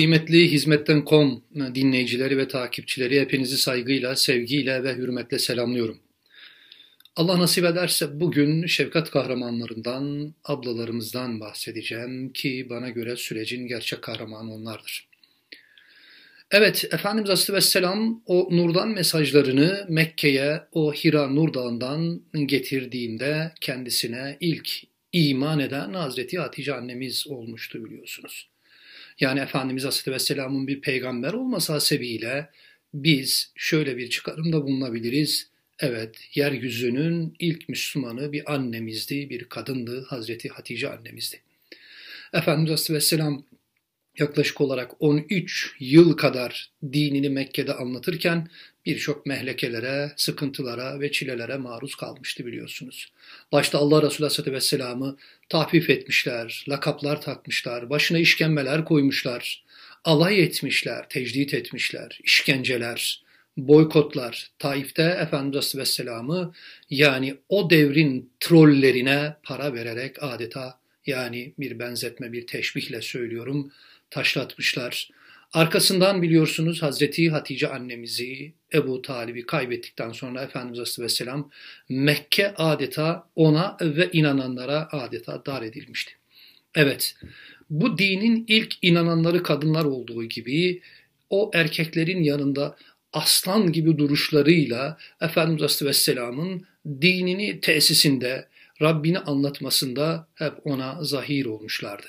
Kıymetli Hizmetten.com dinleyicileri ve takipçileri hepinizi saygıyla, sevgiyle ve hürmetle selamlıyorum. Allah nasip ederse bugün şefkat kahramanlarından, ablalarımızdan bahsedeceğim ki bana göre sürecin gerçek kahramanı onlardır. Evet, Efendimiz Aleyhisselam o nurdan mesajlarını Mekke'ye o Hira Nur Dağı'ndan getirdiğinde kendisine ilk iman eden Hazreti Hatice annemiz olmuştu biliyorsunuz. Yani Efendimiz Aleyhisselam'ın bir peygamber olması hasebiyle biz şöyle bir çıkarımda bulunabiliriz. Evet, yeryüzünün ilk Müslümanı bir annemizdi, bir kadındı, Hazreti Hatice annemizdi. Efendimiz Aleyhisselam yaklaşık olarak 13 yıl kadar dinini Mekke'de anlatırken birçok mehlekelere, sıkıntılara ve çilelere maruz kalmıştı biliyorsunuz. Başta Allah Resulü Aleyhisselatü Vesselam'ı tahfif etmişler, lakaplar takmışlar, başına işkembeler koymuşlar, alay etmişler, tecdit etmişler, işkenceler, boykotlar. Taif'te Efendimiz Aleyhisselam'ı yani o devrin trollerine para vererek adeta yani bir benzetme, bir teşbihle söylüyorum, taşlatmışlar. Arkasından biliyorsunuz Hazreti Hatice annemizi Ebu Talib'i kaybettikten sonra Efendimiz Aleyhisselam Mekke adeta ona ve inananlara adeta dar edilmişti. Evet bu dinin ilk inananları kadınlar olduğu gibi o erkeklerin yanında aslan gibi duruşlarıyla Efendimiz Aleyhisselam'ın dinini tesisinde, Rabbini anlatmasında hep ona zahir olmuşlardı.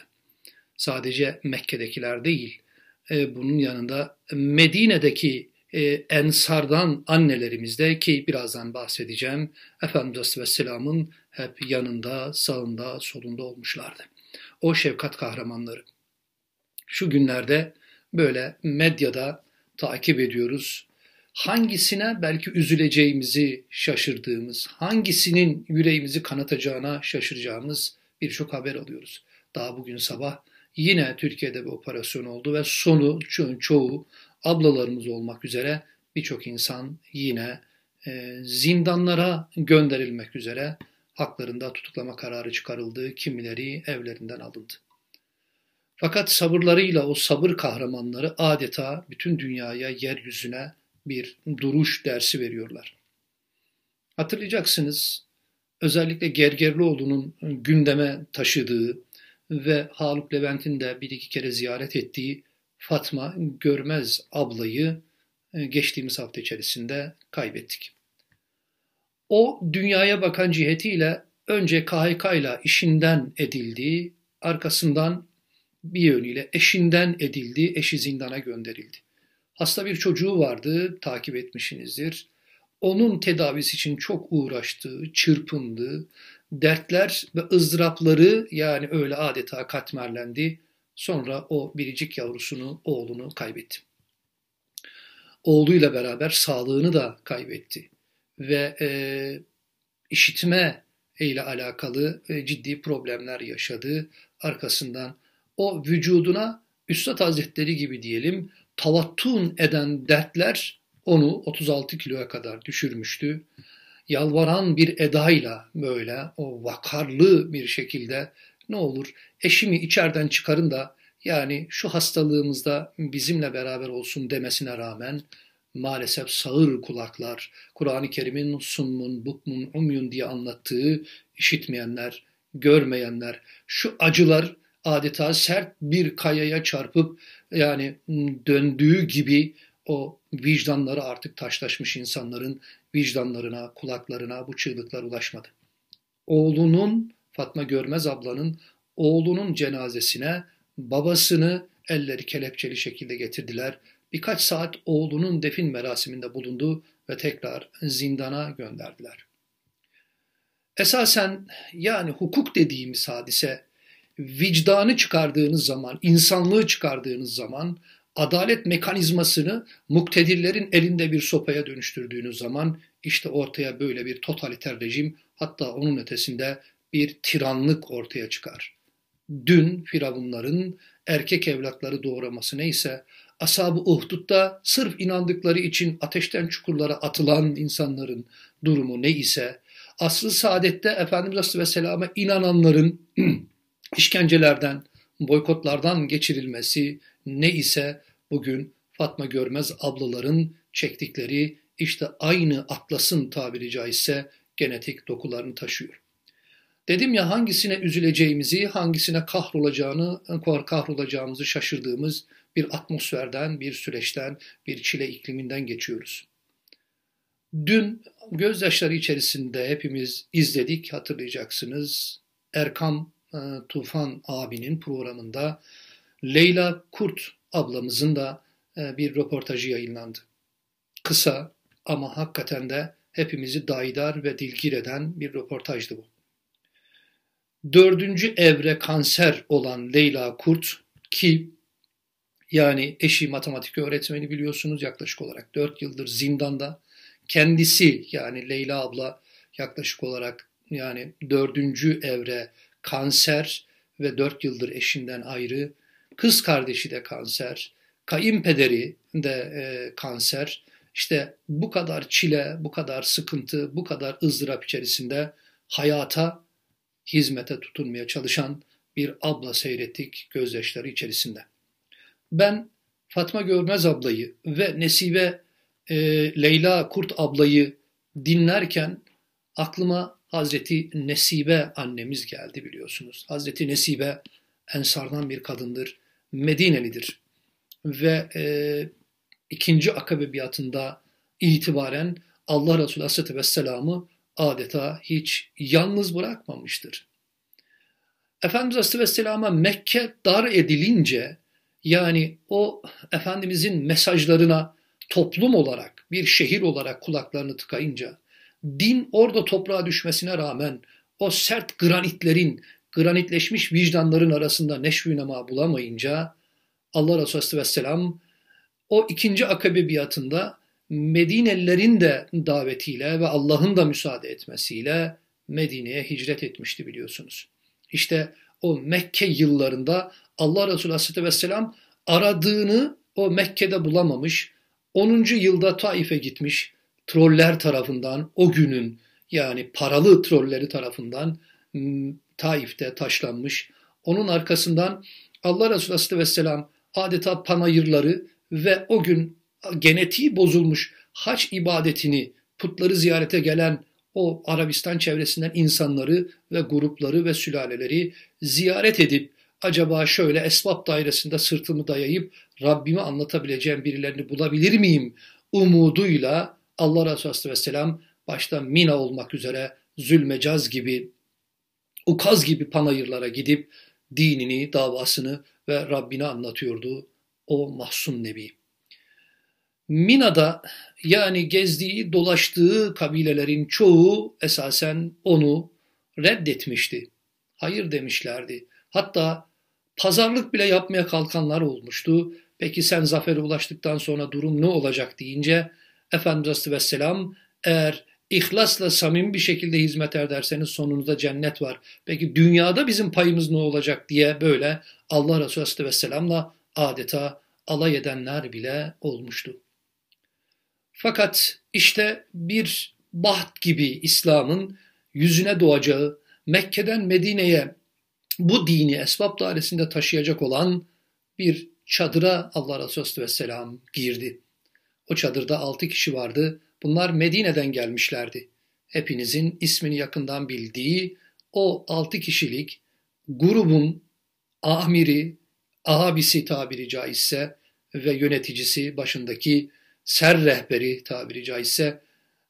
Sadece Mekke'dekiler değil, e, bunun yanında Medine'deki e, ensardan annelerimizde ki birazdan bahsedeceğim Efendimiz Aleyhisselam'ın hep yanında, sağında, solunda olmuşlardı. O şefkat kahramanları. Şu günlerde böyle medyada takip ediyoruz. Hangisine belki üzüleceğimizi şaşırdığımız, hangisinin yüreğimizi kanatacağına şaşıracağımız birçok haber alıyoruz. Daha bugün sabah Yine Türkiye'de bir operasyon oldu ve sonu ço çoğu ablalarımız olmak üzere birçok insan yine e, zindanlara gönderilmek üzere haklarında tutuklama kararı çıkarıldı, kimileri evlerinden alındı. Fakat sabırlarıyla o sabır kahramanları adeta bütün dünyaya, yeryüzüne bir duruş dersi veriyorlar. Hatırlayacaksınız özellikle Gergerlioğlu'nun gündeme taşıdığı ve Haluk Levent'in de bir iki kere ziyaret ettiği Fatma Görmez ablayı e, geçtiğimiz hafta içerisinde kaybettik. O dünyaya bakan cihetiyle önce KHK ile işinden edildi, arkasından bir yönüyle eşinden edildi, eşi zindana gönderildi. Hasta bir çocuğu vardı, takip etmişsinizdir. Onun tedavisi için çok uğraştı, çırpındı, dertler ve ızdırapları yani öyle adeta katmerlendi. Sonra o biricik yavrusunu, oğlunu kaybetti. Oğluyla beraber sağlığını da kaybetti. Ve e, işitme ile alakalı e, ciddi problemler yaşadı. Arkasından o vücuduna Üstad Hazretleri gibi diyelim tavattun eden dertler onu 36 kiloya kadar düşürmüştü yalvaran bir edayla böyle o vakarlı bir şekilde ne olur eşimi içeriden çıkarın da yani şu hastalığımızda bizimle beraber olsun demesine rağmen maalesef sağır kulaklar, Kur'an-ı Kerim'in summun, bukmun, umyun diye anlattığı işitmeyenler, görmeyenler, şu acılar adeta sert bir kayaya çarpıp yani döndüğü gibi o vicdanları artık taşlaşmış insanların vicdanlarına, kulaklarına bu çığlıklar ulaşmadı. Oğlunun, Fatma Görmez ablanın oğlunun cenazesine babasını elleri kelepçeli şekilde getirdiler. Birkaç saat oğlunun defin merasiminde bulundu ve tekrar zindana gönderdiler. Esasen yani hukuk dediğimiz hadise vicdanı çıkardığınız zaman, insanlığı çıkardığınız zaman adalet mekanizmasını muktedirlerin elinde bir sopaya dönüştürdüğünüz zaman işte ortaya böyle bir totaliter rejim hatta onun ötesinde bir tiranlık ortaya çıkar. Dün Firavunların erkek evlatları doğraması neyse Ashab-ı Uhdud'da sırf inandıkları için ateşten çukurlara atılan insanların durumu ne ise aslı saadette Efendimiz Aleyhisselam'a inananların işkencelerden, boykotlardan geçirilmesi ne ise bugün Fatma Görmez ablaların çektikleri işte aynı atlasın tabiri caizse genetik dokularını taşıyor. Dedim ya hangisine üzüleceğimizi, hangisine kahrolacağını, kahrolacağımızı şaşırdığımız bir atmosferden, bir süreçten, bir çile ikliminden geçiyoruz. Dün gözyaşları içerisinde hepimiz izledik hatırlayacaksınız. Erkam e, Tufan abinin programında Leyla Kurt ablamızın da e, bir röportajı yayınlandı. Kısa ama hakikaten de hepimizi dayidar ve dilgir eden bir röportajdı bu. Dördüncü evre kanser olan Leyla Kurt ki yani eşi matematik öğretmeni biliyorsunuz yaklaşık olarak 4 yıldır zindanda. Kendisi yani Leyla abla yaklaşık olarak yani dördüncü evre kanser ve 4 yıldır eşinden ayrı. Kız kardeşi de kanser. Kayınpederi de e, kanser. İşte bu kadar çile, bu kadar sıkıntı, bu kadar ızdırap içerisinde hayata, hizmete tutunmaya çalışan bir abla seyrettik gözyaşları içerisinde. Ben Fatma Görmez ablayı ve Nesibe e, Leyla Kurt ablayı dinlerken aklıma Hazreti Nesibe annemiz geldi biliyorsunuz. Hazreti Nesibe Ensardan bir kadındır, Medinelidir ve e, ikinci akabe biatında itibaren Allah Resulü Aleyhisselatü Vesselam'ı adeta hiç yalnız bırakmamıştır. Efendimiz Aleyhisselatü Vesselam'a Mekke dar edilince yani o Efendimizin mesajlarına toplum olarak, bir şehir olarak kulaklarını tıkayınca, din orada toprağa düşmesine rağmen o sert granitlerin, granitleşmiş vicdanların arasında neşvü nema bulamayınca Allah Resulü Vesselam o ikinci akabe biatında Medinelilerin de davetiyle ve Allah'ın da müsaade etmesiyle Medine'ye hicret etmişti biliyorsunuz. İşte o Mekke yıllarında Allah Resulü Aleyhisselatü Vesselam aradığını o Mekke'de bulamamış. 10. yılda Taif'e gitmiş. Troller tarafından o günün yani paralı trolleri tarafından Taif'te taşlanmış. Onun arkasından Allah Resulü Aleyhisselatü Vesselam adeta panayırları ve o gün genetiği bozulmuş haç ibadetini putları ziyarete gelen o Arabistan çevresinden insanları ve grupları ve sülaleleri ziyaret edip acaba şöyle esbab dairesinde sırtımı dayayıp Rabbimi anlatabileceğim birilerini bulabilir miyim umuduyla Allah Resulü Aleyhisselam başta Mina olmak üzere Zülmecaz gibi Ukaz gibi panayırlara gidip dinini, davasını ve Rabbini anlatıyordu o mahzun nebi. Mina'da yani gezdiği, dolaştığı kabilelerin çoğu esasen onu reddetmişti. Hayır demişlerdi. Hatta pazarlık bile yapmaya kalkanlar olmuştu. Peki sen zafere ulaştıktan sonra durum ne olacak deyince Efendimiz Aleyhisselam eğer ihlasla samimi bir şekilde hizmet ederseniz sonunuzda cennet var. Peki dünyada bizim payımız ne olacak diye böyle Allah Resulü Aleyhisselam'la adeta alay edenler bile olmuştu. Fakat işte bir baht gibi İslam'ın yüzüne doğacağı, Mekke'den Medine'ye bu dini esbab dairesinde taşıyacak olan bir çadıra Allah Resulü Vesselam girdi. O çadırda altı kişi vardı. Bunlar Medine'den gelmişlerdi. Hepinizin ismini yakından bildiği o altı kişilik grubun amiri, abisi tabiri caizse ve yöneticisi başındaki ser rehberi tabiri caizse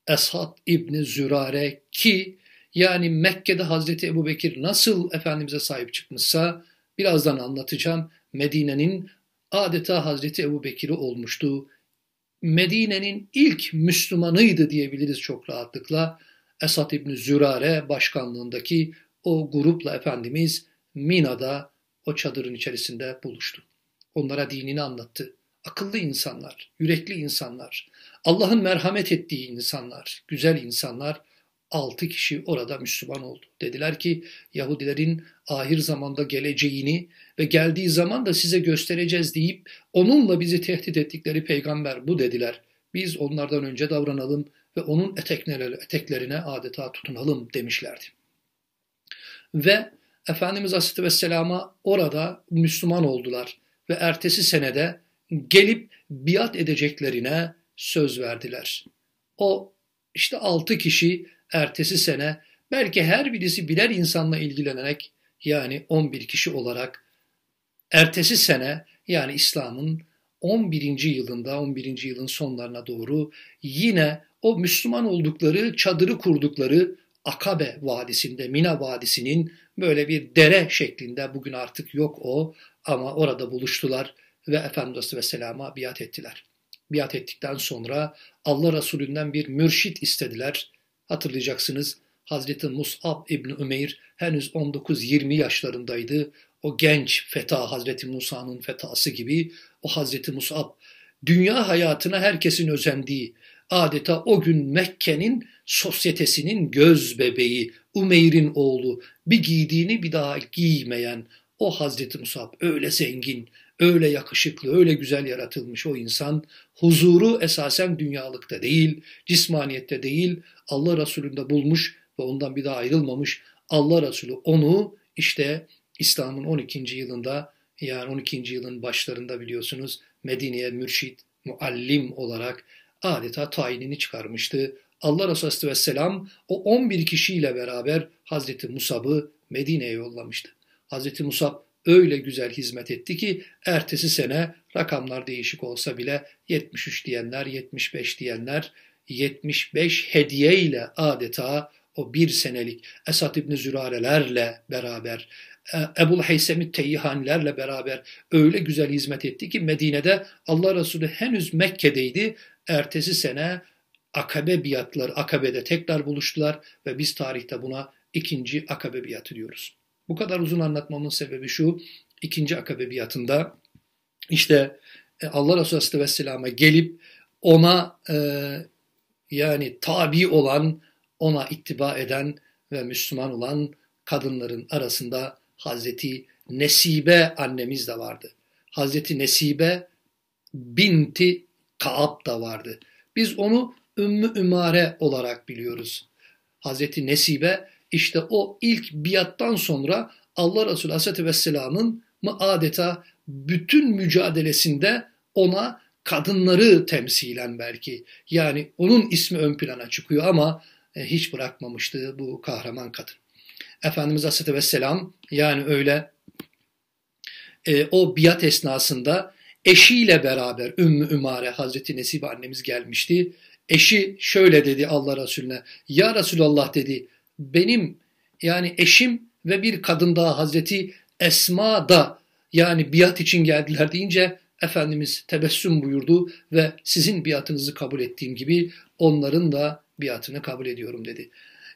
Eshat İbni Zürare ki yani Mekke'de Hazreti Ebu Bekir nasıl Efendimiz'e sahip çıkmışsa birazdan anlatacağım. Medine'nin adeta Hazreti Ebu Bekir'i olmuştu. Medine'nin ilk Müslümanıydı diyebiliriz çok rahatlıkla. Esat İbni Zürare başkanlığındaki o grupla Efendimiz Mina'da o çadırın içerisinde buluştu. Onlara dinini anlattı akıllı insanlar, yürekli insanlar, Allah'ın merhamet ettiği insanlar, güzel insanlar altı kişi orada Müslüman oldu. Dediler ki Yahudilerin ahir zamanda geleceğini ve geldiği zaman da size göstereceğiz deyip onunla bizi tehdit ettikleri peygamber bu dediler. Biz onlardan önce davranalım ve onun eteklerine, adeta tutunalım demişlerdi. Ve Efendimiz Aleyhisselam'a orada Müslüman oldular ve ertesi senede gelip biat edeceklerine söz verdiler. O işte altı kişi ertesi sene belki her birisi birer insanla ilgilenerek yani 11 kişi olarak ertesi sene yani İslam'ın 11. yılında 11. yılın sonlarına doğru yine o Müslüman oldukları çadırı kurdukları Akabe Vadisi'nde, Mina Vadisi'nin böyle bir dere şeklinde bugün artık yok o ama orada buluştular ve Efendimiz Aleyhisselam'a biat ettiler. Biat ettikten sonra Allah Resulü'nden bir mürşit istediler. Hatırlayacaksınız Hazreti Mus'ab İbni Ümeyr henüz 19-20 yaşlarındaydı. O genç feta Hazreti Musa'nın fetası gibi o Hazreti Mus'ab dünya hayatına herkesin özendiği adeta o gün Mekke'nin sosyetesinin göz bebeği Umeyr'in oğlu bir giydiğini bir daha giymeyen o Hazreti Musab öyle zengin, öyle yakışıklı, öyle güzel yaratılmış o insan huzuru esasen dünyalıkta değil, cismaniyette değil, Allah Resulü'nde bulmuş ve ondan bir daha ayrılmamış. Allah Resulü onu işte İslam'ın 12. yılında yani 12. yılın başlarında biliyorsunuz Medine'ye mürşit, muallim olarak adeta tayinini çıkarmıştı. Allah Resulü Aleyhisselam o 11 kişiyle beraber Hazreti Musab'ı Medine'ye yollamıştı. Hazreti Musab öyle güzel hizmet etti ki ertesi sene rakamlar değişik olsa bile 73 diyenler, 75 diyenler 75 hediye ile adeta o bir senelik Esad İbni Zürarelerle beraber Ebul Heysemi Teyyihanilerle beraber öyle güzel hizmet etti ki Medine'de Allah Resulü henüz Mekke'deydi. Ertesi sene Akabe biatları Akabe'de tekrar buluştular ve biz tarihte buna ikinci Akabe biatı diyoruz. Bu kadar uzun anlatmamın sebebi şu, ikinci Akabe biatında işte e, Allah Resulü Aleyhisselam'a gelip ona e, yani tabi olan, ona ittiba eden ve Müslüman olan kadınların arasında Hazreti Nesibe annemiz de vardı. Hazreti Nesibe binti Kaab da vardı. Biz onu Ümmü Ümare olarak biliyoruz. Hazreti Nesibe işte o ilk biattan sonra Allah Resulü Aleyhisselatü Vesselam'ın mı adeta bütün mücadelesinde ona kadınları temsilen belki yani onun ismi ön plana çıkıyor ama e, hiç bırakmamıştı bu kahraman kadın. Efendimiz Aleyhisselatü Vesselam yani öyle e, o biat esnasında eşiyle beraber Ümmü Ümare Hazreti Nesibe annemiz gelmişti. Eşi şöyle dedi Allah Resulüne ya Resulallah dedi benim yani eşim ve bir kadın daha Hazreti Esma da yani biat için geldiler deyince Efendimiz tebessüm buyurdu ve sizin biatınızı kabul ettiğim gibi onların da biatını kabul ediyorum dedi.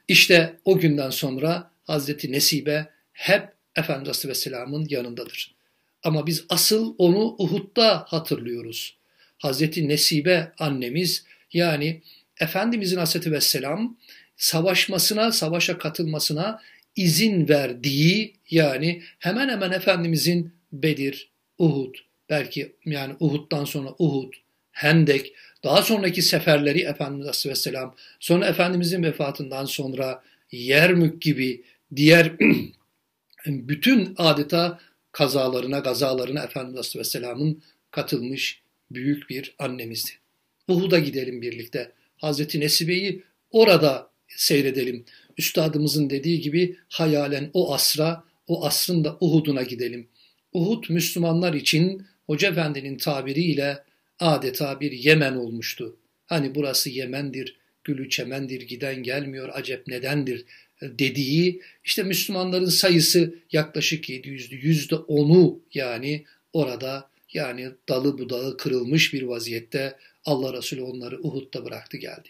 İşte o günden sonra Hazreti Nesibe hep Efendimiz Aleyhisselam'ın yanındadır. Ama biz asıl onu Uhud'da hatırlıyoruz. Hazreti Nesibe annemiz yani Efendimizin Aleyhisselatü Vesselam savaşmasına, savaşa katılmasına izin verdiği yani hemen hemen Efendimizin Bedir, Uhud, belki yani Uhud'dan sonra Uhud, Hendek, daha sonraki seferleri Efendimiz Aleyhisselam, sonra Efendimizin vefatından sonra Yermük gibi diğer bütün adeta kazalarına, gazalarına Efendimiz Aleyhisselam'ın katılmış büyük bir annemizdi. Uhud'a gidelim birlikte. Hazreti Nesibe'yi orada seyredelim. Üstadımızın dediği gibi hayalen o asra, o asrın da Uhud'una gidelim. Uhud Müslümanlar için Hoca Efendi'nin tabiriyle adeta bir Yemen olmuştu. Hani burası Yemen'dir, gülü çemendir, giden gelmiyor, acep nedendir dediği işte Müslümanların sayısı yaklaşık 700'dü. Yüzde onu yani orada yani dalı budağı kırılmış bir vaziyette Allah Resulü onları Uhud'da bıraktı geldi.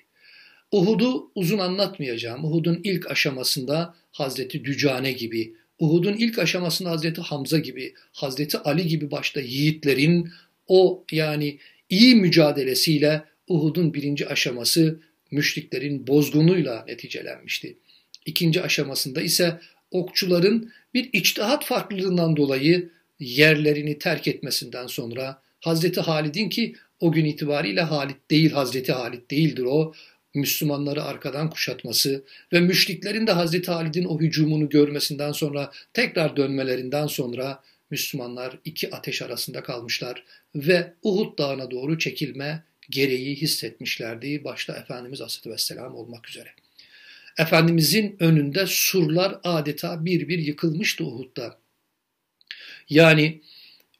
Uhud'u uzun anlatmayacağım. Uhud'un ilk aşamasında Hazreti Dücane gibi, Uhud'un ilk aşamasında Hazreti Hamza gibi, Hazreti Ali gibi başta yiğitlerin o yani iyi mücadelesiyle Uhud'un birinci aşaması müşriklerin bozgunuyla neticelenmişti. İkinci aşamasında ise okçuların bir içtihat farklılığından dolayı yerlerini terk etmesinden sonra Hazreti Halid'in ki o gün itibariyle Halit değil, Hazreti Halit değildir o. Müslümanları arkadan kuşatması ve müşriklerin de Hazreti Halid'in o hücumunu görmesinden sonra tekrar dönmelerinden sonra Müslümanlar iki ateş arasında kalmışlar ve Uhud dağına doğru çekilme gereği hissetmişlerdi. Başta Efendimiz Aleyhisselatü Vesselam olmak üzere. Efendimizin önünde surlar adeta bir bir yıkılmıştı Uhud'da. Yani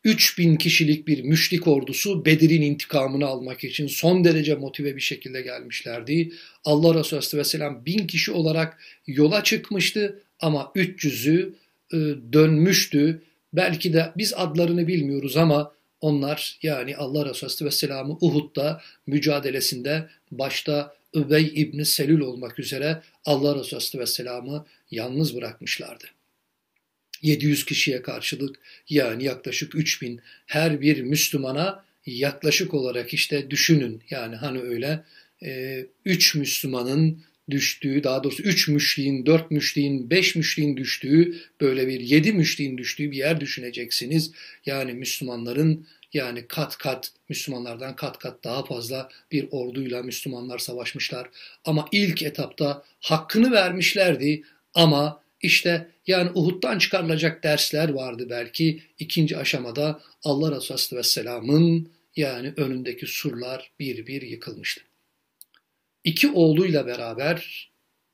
3000 kişilik bir müşrik ordusu Bedir'in intikamını almak için son derece motive bir şekilde gelmişlerdi. Allah Resulü Aleyhisselam bin kişi olarak yola çıkmıştı ama 300'ü e, dönmüştü. Belki de biz adlarını bilmiyoruz ama onlar yani Allah Resulü Aleyhisselam'ı Uhud'da mücadelesinde başta Übey İbni Selül olmak üzere Allah Resulü Aleyhisselam'ı yalnız bırakmışlardı. 700 kişiye karşılık yani yaklaşık 3000 her bir Müslümana yaklaşık olarak işte düşünün yani hani öyle 3 e, Müslümanın düştüğü daha doğrusu 3 müşriğin, 4 müşriğin, 5 müşriğin düştüğü böyle bir 7 müşriğin düştüğü bir yer düşüneceksiniz. Yani Müslümanların yani kat kat Müslümanlardan kat kat daha fazla bir orduyla Müslümanlar savaşmışlar. Ama ilk etapta hakkını vermişlerdi ama işte yani Uhud'dan çıkarılacak dersler vardı belki. ikinci aşamada Allah Resulü Aleyhisselam'ın yani önündeki surlar bir bir yıkılmıştı. İki oğluyla beraber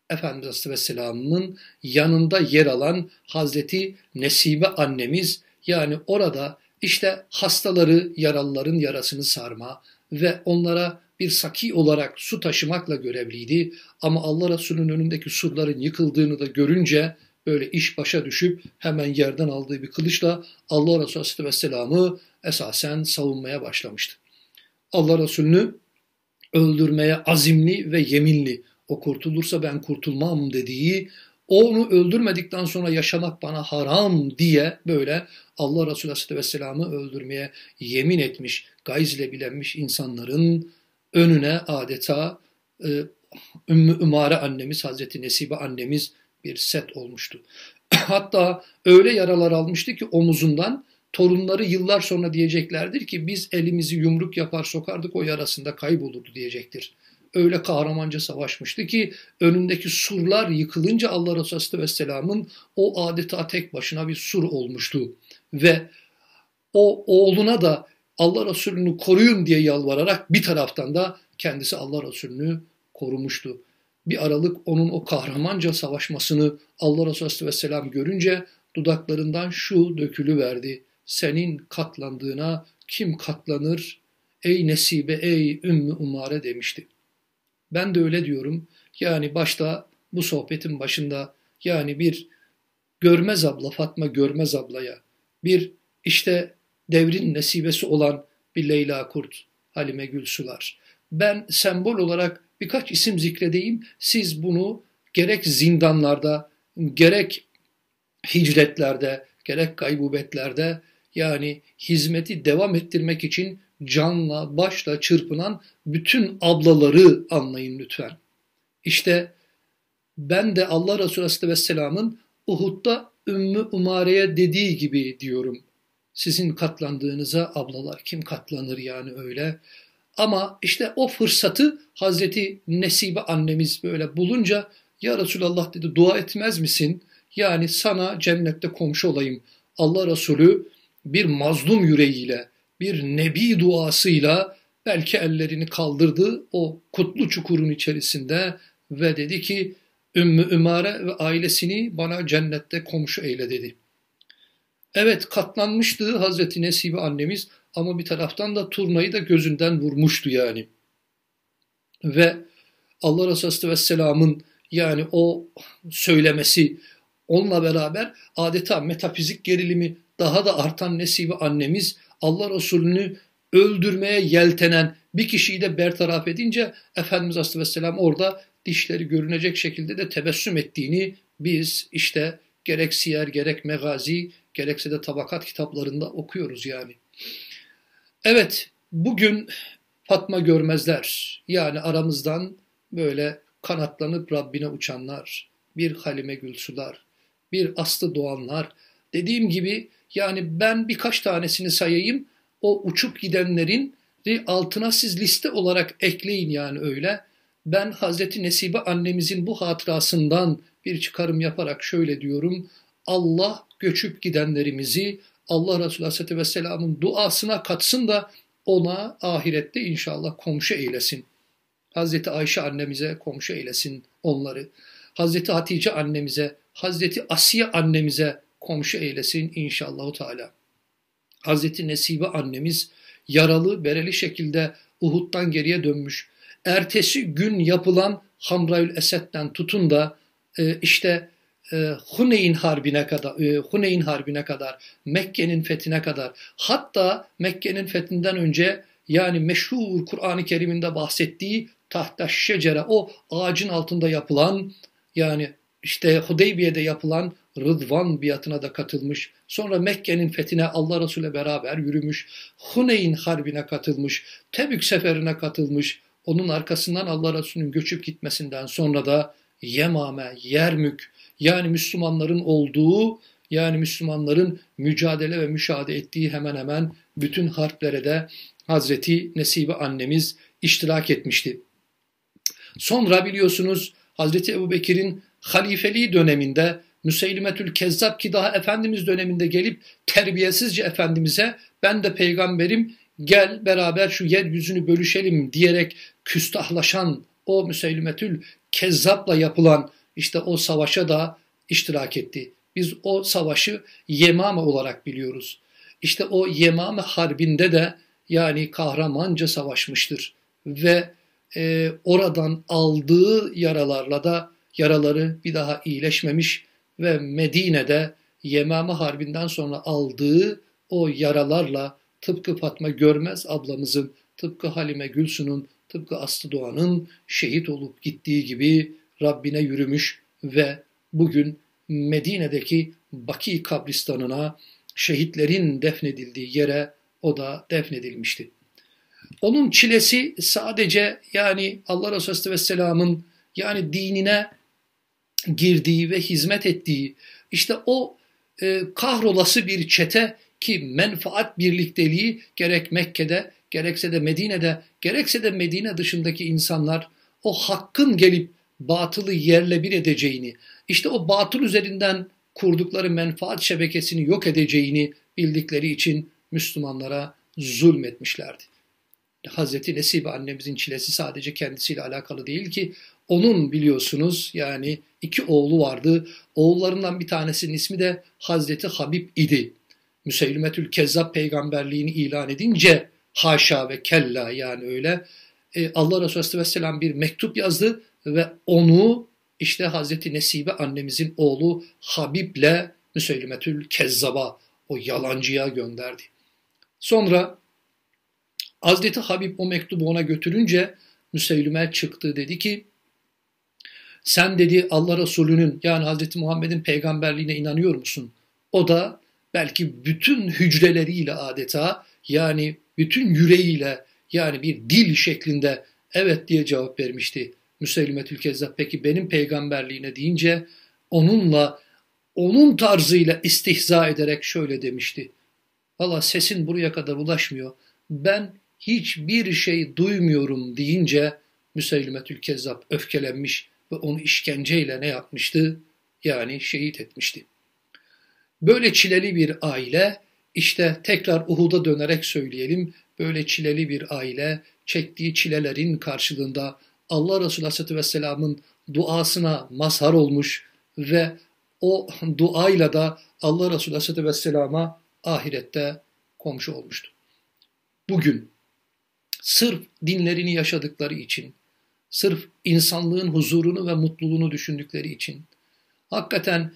Efendimiz Aleyhisselam'ın yanında yer alan Hazreti Nesibe annemiz yani orada işte hastaları, yaralıların yarasını sarma ve onlara bir saki olarak su taşımakla görevliydi. Ama Allah Resulü'nün önündeki surların yıkıldığını da görünce böyle iş başa düşüp hemen yerden aldığı bir kılıçla Allah Resulü Aleyhisselam'ı esasen savunmaya başlamıştı. Allah Resulü'nü öldürmeye azimli ve yeminli, o kurtulursa ben kurtulmam dediği, onu öldürmedikten sonra yaşamak bana haram diye böyle Allah Resulü Aleyhisselam'ı öldürmeye yemin etmiş, gayzle bilenmiş insanların önüne adeta e, Ümmü Ümare annemiz, Hazreti Nesibe annemiz bir set olmuştu. Hatta öyle yaralar almıştı ki omuzundan torunları yıllar sonra diyeceklerdir ki biz elimizi yumruk yapar sokardık o yarasında kaybolurdu diyecektir. Öyle kahramanca savaşmıştı ki önündeki surlar yıkılınca Allah Resulü Vesselam'ın o adeta tek başına bir sur olmuştu. Ve o oğluna da Allah Resulü'nü koruyun diye yalvararak bir taraftan da kendisi Allah Resulü'nü korumuştu. Bir aralık onun o kahramanca savaşmasını Allah Resulü Vesselam görünce dudaklarından şu dökülü verdi. Senin katlandığına kim katlanır? Ey Nesibe, ey Ümmü Umare demişti. Ben de öyle diyorum. Yani başta bu sohbetin başında yani bir Görmez abla Fatma Görmez ablaya bir işte devrin nesibesi olan bir Leyla Kurt, Halime Gülsular. Ben sembol olarak birkaç isim zikredeyim. Siz bunu gerek zindanlarda, gerek hicretlerde, gerek gaybubetlerde yani hizmeti devam ettirmek için canla, başla çırpınan bütün ablaları anlayın lütfen. İşte ben de Allah Resulü Aleyhisselam'ın Uhud'da Ümmü Umare'ye dediği gibi diyorum. Sizin katlandığınıza ablalar kim katlanır yani öyle. Ama işte o fırsatı Hazreti Nesibe annemiz böyle bulunca ya Resulallah dedi dua etmez misin? Yani sana cennette komşu olayım. Allah Resulü bir mazlum yüreğiyle, bir nebi duasıyla belki ellerini kaldırdı o kutlu çukurun içerisinde ve dedi ki Ümmü Ümare ve ailesini bana cennette komşu eyle dedi. Evet katlanmıştı Hazreti Nesibe annemiz ama bir taraftan da turnayı da gözünden vurmuştu yani. Ve Allah Resulü Vesselam'ın yani o söylemesi onunla beraber adeta metafizik gerilimi daha da artan Nesibe annemiz Allah Resulü'nü öldürmeye yeltenen bir kişiyi de bertaraf edince Efendimiz Aleyhisselam orada dişleri görünecek şekilde de tebessüm ettiğini biz işte gerek siyer gerek megazi gerekse de tabakat kitaplarında okuyoruz yani. Evet bugün Fatma görmezler yani aramızdan böyle kanatlanıp Rabbine uçanlar, bir Halime Gülsular, bir Aslı Doğanlar. Dediğim gibi yani ben birkaç tanesini sayayım o uçup gidenlerin altına siz liste olarak ekleyin yani öyle. Ben Hazreti Nesibe annemizin bu hatırasından bir çıkarım yaparak şöyle diyorum. Allah göçüp gidenlerimizi Allah Resulü Aleyhisselatü Vesselam'ın duasına katsın da ona ahirette inşallah komşu eylesin. Hazreti Ayşe annemize komşu eylesin onları. Hazreti Hatice annemize, Hazreti Asiye annemize komşu eylesin inşallah Teala. Hazreti Nesibe annemiz yaralı, bereli şekilde Uhud'dan geriye dönmüş. Ertesi gün yapılan Hamraül Esed'den tutun da e, işte e, Huneyn Harbi'ne kadar, e, Huneyn Harbi'ne kadar, Mekke'nin fethine kadar, hatta Mekke'nin fethinden önce yani meşhur Kur'an-ı Kerim'inde bahsettiği tahta şecere o ağacın altında yapılan yani işte Hudeybiye'de yapılan Rıdvan biatına da katılmış. Sonra Mekke'nin fethine Allah Resulü beraber yürümüş. Huneyn Harbi'ne katılmış. Tebük seferine katılmış. Onun arkasından Allah Resulü'nün göçüp gitmesinden sonra da Yemame, Yermük yani Müslümanların olduğu yani Müslümanların mücadele ve müşahede ettiği hemen hemen bütün harplere de Hazreti Nesibe annemiz iştirak etmişti. Sonra biliyorsunuz Hazreti Ebu Bekir'in halifeliği döneminde Müseylimetül Kezzab ki daha Efendimiz döneminde gelip terbiyesizce Efendimiz'e ben de peygamberim gel beraber şu yeryüzünü bölüşelim diyerek küstahlaşan o Müseylimetül Kezzab'la yapılan işte o savaşa da iştirak etti. Biz o savaşı Yemame olarak biliyoruz. İşte o Yemame Harbi'nde de yani kahramanca savaşmıştır ve e, oradan aldığı yaralarla da yaraları bir daha iyileşmemiş ve Medine'de Yemame Harbi'nden sonra aldığı o yaralarla tıpkı Fatma Görmez ablamızın, tıpkı Halime Gülsu'nun, tıpkı Aslı Doğan'ın şehit olup gittiği gibi Rabbine yürümüş ve bugün Medine'deki Baki kabristanına şehitlerin defnedildiği yere o da defnedilmişti. Onun çilesi sadece yani Allah Resulü Vesselam'ın yani dinine girdiği ve hizmet ettiği işte o e, kahrolası bir çete ki menfaat birlikteliği gerek Mekke'de gerekse de Medine'de gerekse de Medine dışındaki insanlar o hakkın gelip batılı yerle bir edeceğini işte o batıl üzerinden kurdukları menfaat şebekesini yok edeceğini bildikleri için Müslümanlara zulmetmişlerdi. Hazreti Nesibe annemizin çilesi sadece kendisiyle alakalı değil ki onun biliyorsunuz yani iki oğlu vardı. Oğullarından bir tanesinin ismi de Hazreti Habib idi. Müseylimetül Kezzab peygamberliğini ilan edince haşa ve kella yani öyle e, Allah Resulü Aleyhisselam bir mektup yazdı ve onu işte Hazreti Nesibe annemizin oğlu Habib'le Müseylimetül Kezzab'a o yalancıya gönderdi. Sonra Hazreti Habib o mektubu ona götürünce Müseylime çıktı dedi ki sen dedi Allah Resulü'nün yani Hazreti Muhammed'in peygamberliğine inanıyor musun? O da belki bütün hücreleriyle adeta yani bütün yüreğiyle yani bir dil şeklinde evet diye cevap vermişti. Müseylimetül Kezzab peki benim peygamberliğine deyince onunla onun tarzıyla istihza ederek şöyle demişti. Valla sesin buraya kadar ulaşmıyor. Ben hiçbir şey duymuyorum deyince Müseylimetül Kezzab öfkelenmiş ve onu işkenceyle ne yapmıştı? Yani şehit etmişti. Böyle çileli bir aile, işte tekrar Uhud'a dönerek söyleyelim, böyle çileli bir aile çektiği çilelerin karşılığında Allah Resulü Aleyhisselatü Vesselam'ın duasına mazhar olmuş ve o duayla da Allah Resulü Aleyhisselatü Vesselam'a ahirette komşu olmuştu. Bugün sırf dinlerini yaşadıkları için, sırf insanlığın huzurunu ve mutluluğunu düşündükleri için. Hakikaten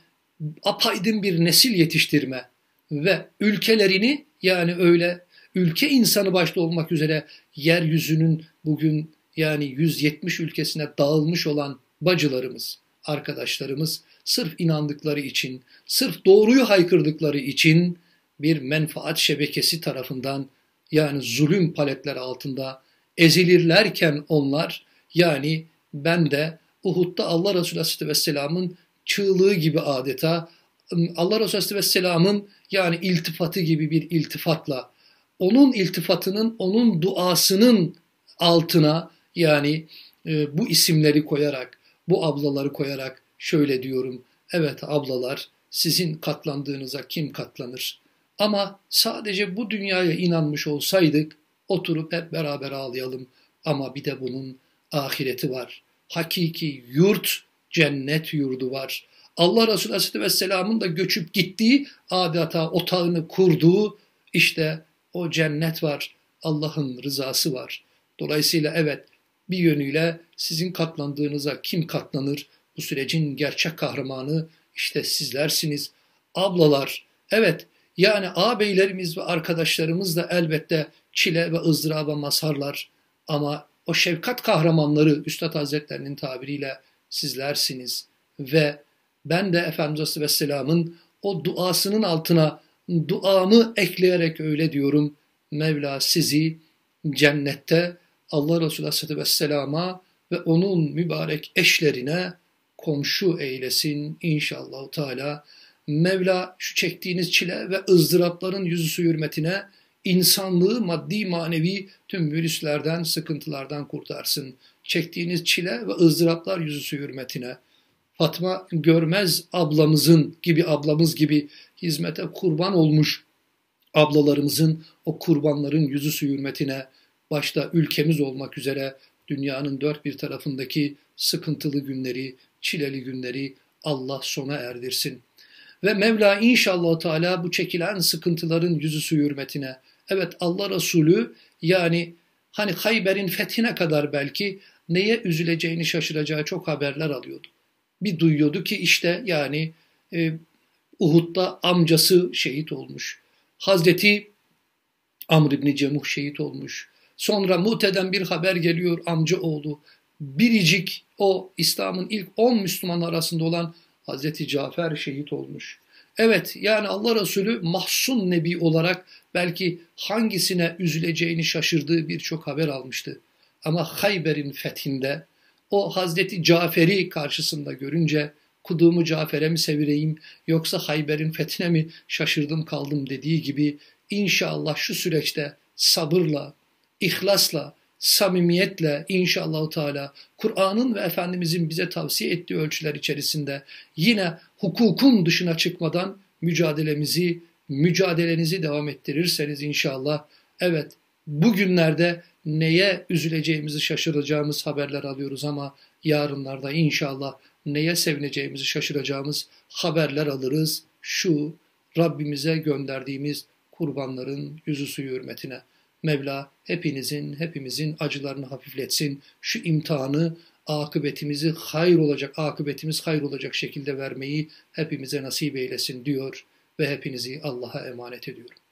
apaydın bir nesil yetiştirme ve ülkelerini yani öyle ülke insanı başta olmak üzere yeryüzünün bugün yani 170 ülkesine dağılmış olan bacılarımız, arkadaşlarımız sırf inandıkları için, sırf doğruyu haykırdıkları için bir menfaat şebekesi tarafından yani zulüm paletleri altında ezilirlerken onlar yani ben de Uhud'da Allah Resulü Aleyhisselatü Vesselam'ın çığlığı gibi adeta Allah Resulü Aleyhisselatü Vesselam'ın yani iltifatı gibi bir iltifatla onun iltifatının, onun duasının altına yani e, bu isimleri koyarak, bu ablaları koyarak şöyle diyorum. Evet ablalar sizin katlandığınıza kim katlanır? Ama sadece bu dünyaya inanmış olsaydık oturup hep beraber ağlayalım. Ama bir de bunun ahireti var. Hakiki yurt, cennet yurdu var. Allah Resulü Aleyhisselatü Vesselam'ın da göçüp gittiği, adeta otağını kurduğu işte o cennet var. Allah'ın rızası var. Dolayısıyla evet bir yönüyle sizin katlandığınıza kim katlanır? Bu sürecin gerçek kahramanı işte sizlersiniz. Ablalar, evet yani ağabeylerimiz ve arkadaşlarımız da elbette çile ve ızdıraba mazharlar. Ama o şefkat kahramanları Üstad Hazretlerinin tabiriyle sizlersiniz. Ve ben de Efendimiz Aleyhisselam'ın o duasının altına duamı ekleyerek öyle diyorum. Mevla sizi cennette Allah Resulü Aleyhisselatü Vesselam'a ve onun mübarek eşlerine komşu eylesin inşallah Teala. Mevla şu çektiğiniz çile ve ızdırapların yüzüsü hürmetine insanlığı maddi manevi tüm virüslerden, sıkıntılardan kurtarsın. Çektiğiniz çile ve ızdıraplar yüzüsü hürmetine. Fatma Görmez ablamızın gibi ablamız gibi hizmete kurban olmuş ablalarımızın o kurbanların yüzüsü hürmetine başta ülkemiz olmak üzere dünyanın dört bir tarafındaki sıkıntılı günleri, çileli günleri Allah sona erdirsin. Ve Mevla inşallah Teala bu çekilen sıkıntıların yüzüsü hürmetine, evet Allah Resulü yani hani Hayber'in fethine kadar belki neye üzüleceğini şaşıracağı çok haberler alıyordu. Bir duyuyordu ki işte yani e, Uhud'da amcası şehit olmuş. Hazreti Amr İbni Cemuh şehit olmuş. Sonra Mute'den bir haber geliyor amca oğlu. Biricik o İslam'ın ilk 10 Müslüman arasında olan Hazreti Cafer şehit olmuş. Evet yani Allah Resulü mahsun nebi olarak belki hangisine üzüleceğini şaşırdığı birçok haber almıştı. Ama Hayber'in fethinde o Hazreti Cafer'i karşısında görünce kuduğumu Cafer'e mi sevireyim yoksa Hayber'in fethine mi şaşırdım kaldım dediği gibi inşallah şu süreçte sabırla, ihlasla, samimiyetle inşallah Teala Kur'an'ın ve Efendimizin bize tavsiye ettiği ölçüler içerisinde yine hukukun dışına çıkmadan mücadelemizi, mücadelenizi devam ettirirseniz inşallah evet bugünlerde neye üzüleceğimizi şaşıracağımız haberler alıyoruz ama yarınlarda inşallah neye sevineceğimizi şaşıracağımız haberler alırız. Şu Rabbimize gönderdiğimiz kurbanların yüzü hürmetine. Mevla hepinizin, hepimizin acılarını hafifletsin. Şu imtihanı akıbetimizi hayır olacak, akıbetimiz hayır olacak şekilde vermeyi hepimize nasip eylesin diyor ve hepinizi Allah'a emanet ediyorum.